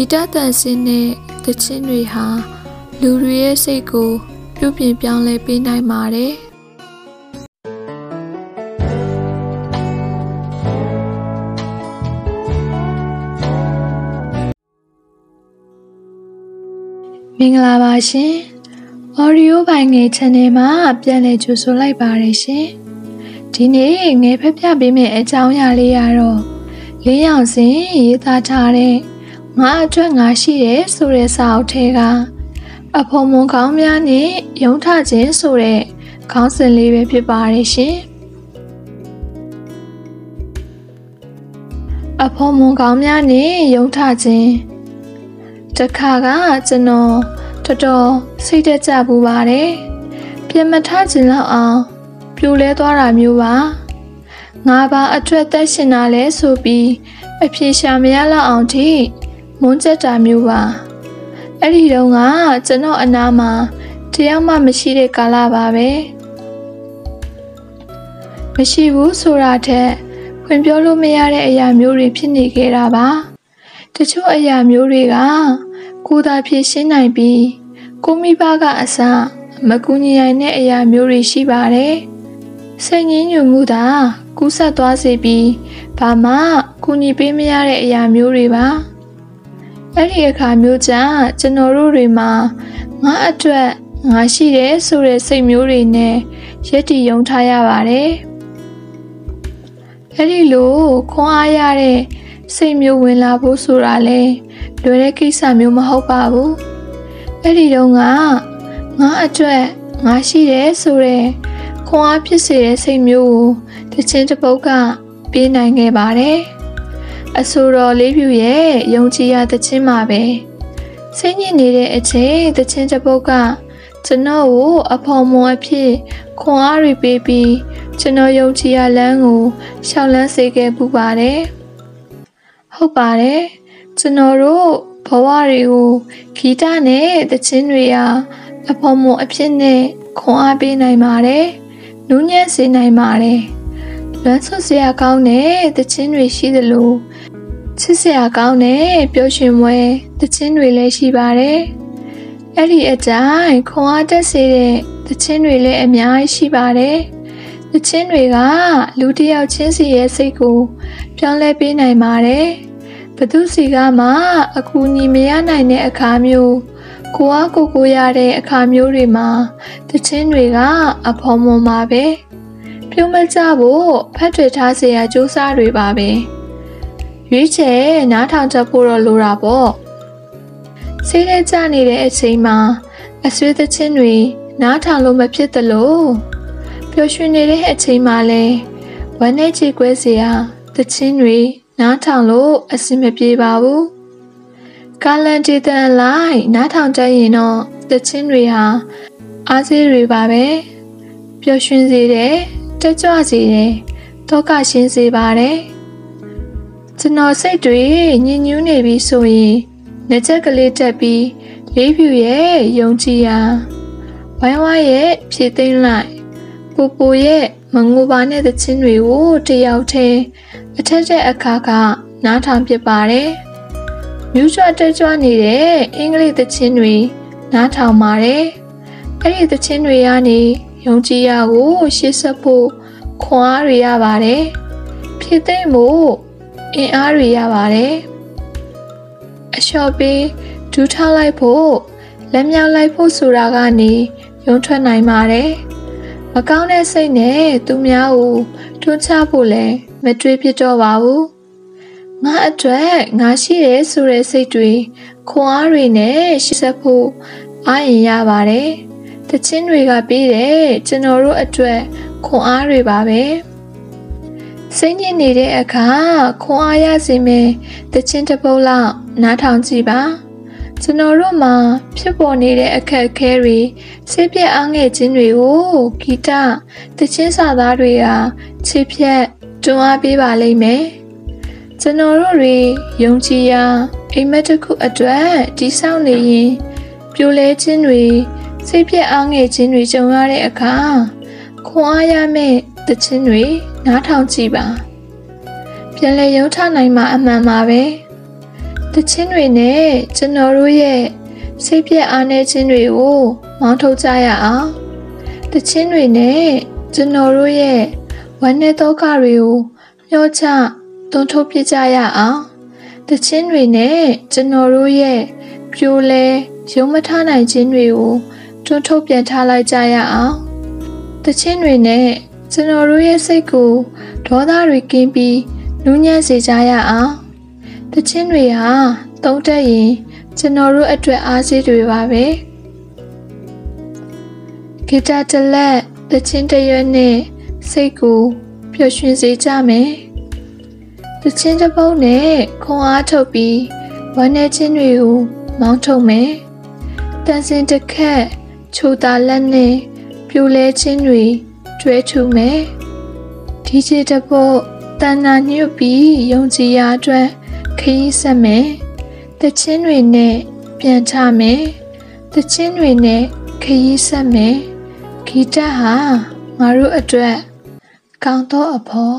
ီတတန်စင်းတဲ့သချင်းတွေဟာ လူတွေရဲ့စိတ်ကို ပြုပြင်ပြောင်းလဲပေးနိုင်ပါတယ်မင်္ဂလာပါရှင် Audio ဘိုင်ငယ် Channel မှာပြန်လည်ကြိုဆိုလိုက်ပါရရှင်ဒီနေ့ငယ်ဖက်ပြပေးမယ့်အကြောင်းအရာလေးကတော့လေးရောင်စင်ရေးသားထားတဲ့ ငါအတွက်ငါရှိတယ်ဆိုတဲ့စာအုပ်ထဲကအဖော်မွန်ကောင်းများနဲ့ရုံထခြင်းဆိုတဲ့ခေါင်းစဉ်လေးပဲဖြစ်ပါတယ်ရှင်အဖော်မွန်ကောင်းများနဲ့ရုံထခြင်းတခါကကျွန်တော်တော်တော်စိတ်တက်ကြပူပါတယ်ပြင်မထခြင်းလောက်အောင်ပြိုလဲသွားတာမျိုးပါငါပါအထွက်သက်ရှင်တာလဲဆိုပြီးအပြေရှာမရလောက်အောင်ထိ မွန်းကျက်တာမျိုးပါအဲ့ဒီတော့ကကျွန်တော်အနာမှာတယောက်မှမရှိတဲ့ကာလပါပဲမရှိဘူးဆိုတာထက်ဖွင့်ပြောလို့မရတဲ့အရာမျိုးတွေဖြစ်နေခဲ့တာပါတချို့အရာမျိုးတွေကကိုယ်သာဖြည့်ရှင်းနိုင်ပြီးကိုမိဘကအစမကူညီနိုင်တဲ့အရာမျိုးတွေရှိပါတယ်စိတ်ငြင်းညူမှုသာကူးဆက်သွားစေပြီးဘာမှကူညီပေးမရတဲ့အရာမျိုးတွေပါ အဲ့ဒီအခါမျိုးကျကျွန်တော်တို့တွေမှာငါအတွက်ငါရှိတယ်ဆိုတဲ့စိတ်မျိုးတွေနဲ့ရည်တည်ယုံထားရပါတယ်အဲ့ဒီလိုခွန်အားရတဲ့စိတ်မျိုးဝင်လာဖို့ဆိုတာလဲလွယ်တဲ့ကိစ္စမျိုးမဟုတ်ပါဘူးအဲ့ဒီတော့ကငါအတွက်ငါရှိတယ်ဆိုတဲ့ခွန်အားဖြစ်စေတဲ့စိတ်မျိုးကိုတခြင်းတစ်ပုတ်ကပေးနိုင်ခဲ့ပါတယ် အဆိုတော်လေးဖြူရဲ့ယုံကြည်ရတခြင်းမှာပဲစိတ်ညစ်နေတဲ့အချိန်တခြင်းတစ်ပုတ်ကကျွန်တော်ကိုအဖော်မွန်အဖြစ်ခွန်အားတွေပေးပြီးကျွန်တော်ယုံကြည်ရလမ်းကိုရှောက်လန်းစေခဲ့ပူပါတယ်ဟုတ်ပါတယ်ကျွန်တော်တို့ဘဝတွေကိုဂီတနဲ့သချင်းတွေဟာအဖော်မွန်အဖြစ်နဲ့ခွန်အားပေးနိုင်ပါတယ်နူးညံ့စေနိုင်ပါတယ် လွမ်းဆွစရာကောင်းတဲ့သချင်းတွေရှိသလိုချစ်စရာကောင်းတဲ့ပျော်ရွှင်ပွဲသချင်းတွေလည်းရှိပါတယ်အဲ့ဒီအတိုင်းခွန်အားတက်စေတဲ့သချင်းတွေလည်းအများကြီးရှိပါတယ်သချင်းတွေကလူတစ်ယောက်ချင်းစီရဲ့စိတ်ကိုပြောင်းလဲပေးနိုင်ပါတယ်ဘသူစီကမှအကူအညီမရနိုင်တဲ့အခါမျိုးကိုအားကိုကိုရတဲ့အခါမျိုးတွေမှာတခြင်းတွေက အဖော်မွန်ပါပဲ ပြုံးမကြဖို့ဖတ်ထွေထားစရာစူးစမ်းတွေပါပဲရွေးချယ်နားထောင်ချက်ဖို့တော့လိုတာပေါ့ဆေးထဲကျနေတဲ့အချိန်မှာအဆွေးသချင်းတွေနားထောင်လို့မဖြစ်သလိုပျော်ရွှင်နေတဲ့အချိန်မှာလည်းဝမ်းနဲ့ချေကွဲစရာသချင်းတွေနားထောင်လို့အဆင်မပြေပါဘူးကာလန်တီတန်လိုက်နားထောင်ကြရင်တော့သချင်းတွေဟာအားစေးတွေပါပဲပျော်ရွှင်စေတယ် တက်ကြွစေတယ်တောကရှင်းစေပါတယ်ကျွန်တော်စိတ်တွေညင်ညူးနေပြီဆိုရင်လက်ချက်ကလေးတက်ပြီးလေးဖြူရဲ့ယုံကြည်ရာဝိုင်းဝါရဲ့ဖြည့်သိမ့်လိုက်ပူပူရဲ့မငိုပါနဲ့တချင်းတွေကိုတယောက်တည်းအထက်တဲ့အခါကနားထောင်ဖြစ်ပါတယ်။မြူးချွတ်တက်ကြွနေတဲ့အင်္ဂလိပ်သချင်းတွေနားထောင်ပါတယ်။အဲ့ဒီသချင်းတွေကနေ ယုံကြည်ရကိုရှေ့ဆက်ဖို့ခွန်အားတွေရပါတယ်။ဖြစ်သိမ့်မှုအင်အားတွေရပါတယ်။အလျှော့ပေးဒူးထားလိုက်ဖို့လက်မြောက်လိုက်ဖို့ဆိုတာကနေယုံထွက်နိုင်ပါတယ်။မကောင်းတဲ့စိတ်နဲ့သူများကိုတွန်းချဖို့လည်းမတွေးဖြစ်တော့ပါဘူးငါအတွက်ငါရှိတယ်ဆိုတဲ့စိတ်တွေခွန်အားတွေနဲ့ရှိစက်ဖို့အားရင်ရပါတယ် တချင်းတွေကပြီးတယ်ကျွန်တော်တို့အတွက်ခွန်အားတွေပါပဲစိတ်ညစ်နေတဲ့အခါခွန်အားရစေမယ်တချင်းတစ်ပုတ်လောက်နားထောင်ကြည့်ပါကျွန်တော်တို့မှာဖြစ်ပေါ်နေတဲ့အခက်အခဲတွေစိတ်ပြက်အားငယ်ခြင်းတွေကိုဂီတတချင်းစာသားတွေကချစ်ဖြတ်တွန်းအားပေးပါလိမ့်မယ်ကျွန်တော်တို့တွေယုံကြည်ရာအိမ်မက်တစ်ခုအတွက်တည်ဆောက်နေရင်ပြိုလဲခြင်းတွေ စိတ်ပြက်အားငယ်ခြင်းတွေကြုံရတဲ့အခါခွန်အားရမယ့်တခြင်းတွေနားထောင်ကြည့်ပါပြန်လဲရုံထနိုင်မှာအမှန်ပါပဲတချင်းတွေနဲ့ကျွန်တော်တို့ရဲ့စိတ်ပြည့်အားနေခြင်းတွေကိုမောင်းထုတ်ကြရအောင်တချင်းတွေနဲ့ကျွန်တော်တို့ရဲ့ဝမ်းနဲ့ဒုက္ခတွေကိုမျှောချတွန်းထုတ်ပြကြရအောင်တချင်းတွေနဲ့ကျွန်တော်တို့ရဲ့ပြိုလဲရုံမထားနိုင်ခြင်းတွေကို တွန်းထုတ်ပြန်ထားလိုက်ကြရအောင်တချင်းတွေနဲ့ကျွန်တော်တို့ရဲ့စိတ်ကိုဒေါသတွေကင်းပြီးနူးညံ့စေကြရအောင်တချင်းတွေဟာတုံးတက်ရင်ကျွန်တော်တို့အတွက်အားစီးတွေပါပဲဂီတာတစ်လက်တချင်းတစ်ရွက်နဲ့စိတ်ကိုပျော်ရွှင်စေကြမယ်တချင်းတစ်ပုတ်နဲ့ခွန်အားထုတ်ပြီးဝမ်းနေခြင်းတွေကိုမောင်းထုတ်မယ်တန်စင်တစ်ခက် ချိုတာလက်နဲ့ပြိုလဲခြင်းတွေကျွဲထူမယ်ဒီချေတစ်ပုတ်တန်နာညွတ်ပြီးယုံကြည်ရာအတွက်ခရီးဆက်မယ်တချင်းတွေနဲ့ပြန်ချမယ်တချင်းတွေနဲ့ခရီးဆက်မယ်ဂီတဟာငါတို့အတွက်ကောင်းသောအဖို့